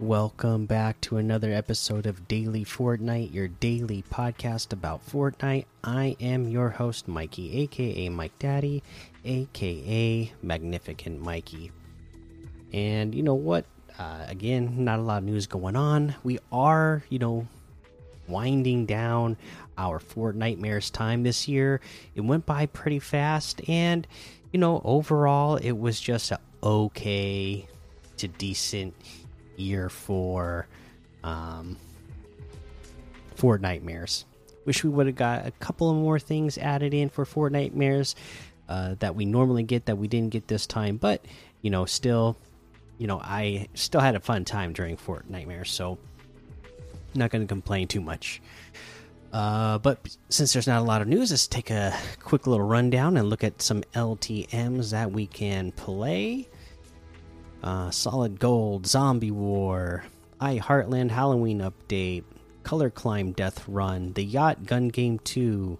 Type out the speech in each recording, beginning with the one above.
welcome back to another episode of Daily Fortnite, your daily podcast about Fortnite. I am your host, Mikey, aka Mike Daddy, aka Magnificent Mikey. And you know what? Uh, again, not a lot of news going on. We are, you know, winding down our Fortnitemares time this year. It went by pretty fast, and you know, overall, it was just a okay to decent year for um, Fortnitemares. Wish we would have got a couple of more things added in for Fortnitemares uh, that we normally get that we didn't get this time, but you know, still, you know, I still had a fun time during Fortnitemares, so not going to complain too much. Uh, but since there's not a lot of news, let's take a quick little rundown and look at some LTMs that we can play. Uh, Solid Gold, Zombie War, I Heartland Halloween Update, Color Climb Death Run, The Yacht Gun Game 2,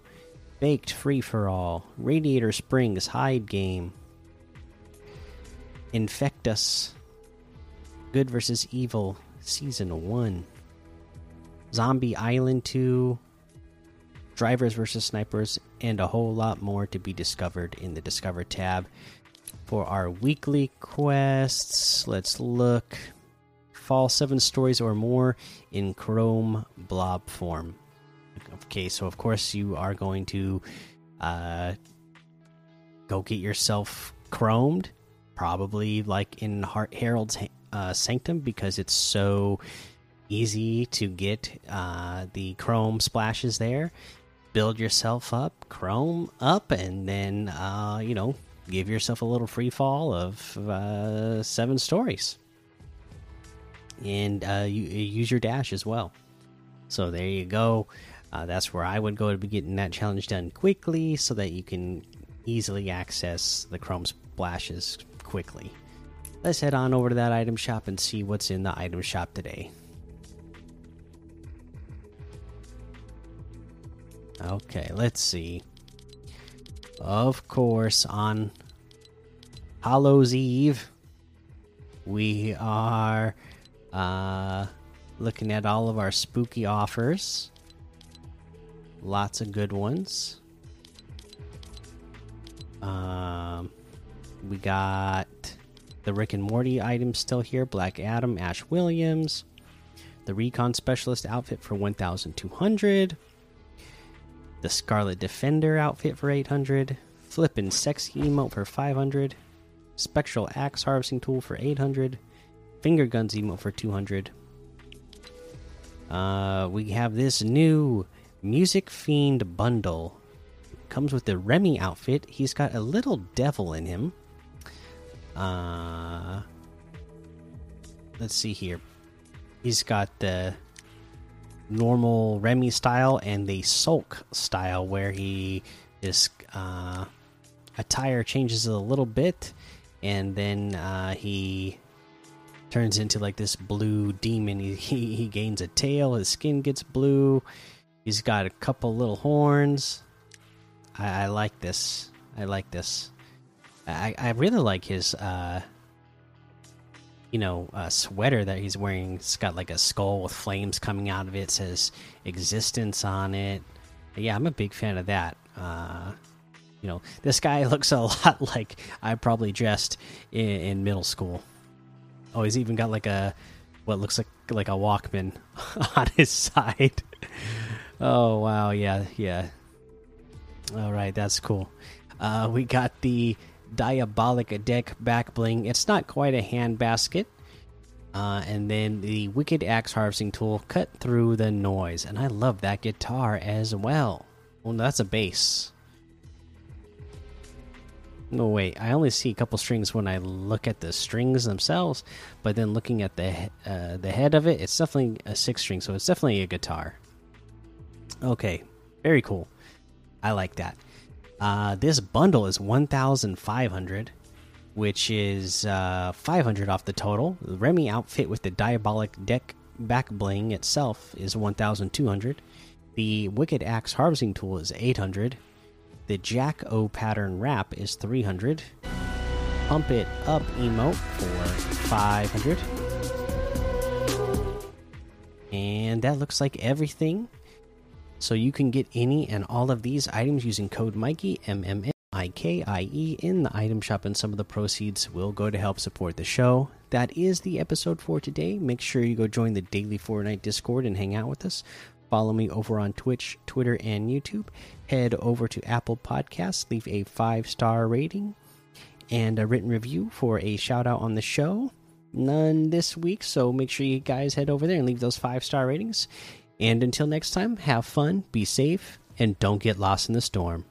Baked Free for All, Radiator Springs Hide Game, Infect Us, Good vs. Evil Season 1, Zombie Island 2, Drivers vs. Snipers, and a whole lot more to be discovered in the Discover tab for our weekly quests. Let's look. Fall seven stories or more in Chrome blob form. Okay, so of course you are going to uh, go get yourself chromed, probably like in Herald's uh, Sanctum because it's so easy to get uh, the chrome splashes there. Build yourself up, chrome up, and then uh, you know give yourself a little free fall of uh, seven stories, and uh, you, you, use your dash as well. So there you go. Uh, that's where I would go to be getting that challenge done quickly, so that you can easily access the Chrome splashes quickly. Let's head on over to that item shop and see what's in the item shop today. Okay, let's see. Of course, on Hallows Eve, we are uh, looking at all of our spooky offers. Lots of good ones. Um, we got the Rick and Morty items still here. Black Adam, Ash Williams, the Recon Specialist outfit for 1200 the Scarlet Defender outfit for 800, Flippin' Sexy emote for 500, Spectral Axe Harvesting Tool for 800, Finger Guns emote for 200. Uh, we have this new Music Fiend bundle. Comes with the Remy outfit. He's got a little devil in him. Uh, let's see here. He's got the normal Remy style and the Sulk style, where he is uh, attire changes a little bit, and then uh, he turns into like this blue demon. He, he, he gains a tail. His skin gets blue. He's got a couple little horns. I, I like this. I like this. I I really like his uh you know uh, sweater that he's wearing. It's got like a skull with flames coming out of it. it says existence on it. Yeah, I'm a big fan of that. Uh, you know, this guy looks a lot like I probably dressed in, in, middle school. Oh, he's even got like a what looks like like a Walkman on his side. oh wow, yeah, yeah. All right, that's cool. Uh, we got the diabolic deck back bling. It's not quite a hand basket. Uh, and then the wicked axe harvesting tool cut through the noise, and I love that guitar as well. Well, that's a bass. No wait, I only see a couple strings when I look at the strings themselves, but then looking at the uh, the head of it, it's definitely a six string, so it's definitely a guitar. Okay, very cool. I like that. Uh, this bundle is 1,500, which is uh, 500 off the total. The Remy outfit with the diabolic deck back bling itself is 1,200. The Wicked Axe harvesting tool is 800. The Jack O pattern wrap is 300. Pump it up emote for 500. And that looks like everything. So you can get any and all of these items using code Mikey M M M I K I E in the item shop, and some of the proceeds will go to help support the show. That is the episode for today. Make sure you go join the daily Fortnite Discord and hang out with us. Follow me over on Twitch, Twitter, and YouTube. Head over to Apple Podcasts, leave a five star rating and a written review for a shout out on the show. None this week, so make sure you guys head over there and leave those five star ratings. And until next time, have fun, be safe, and don't get lost in the storm.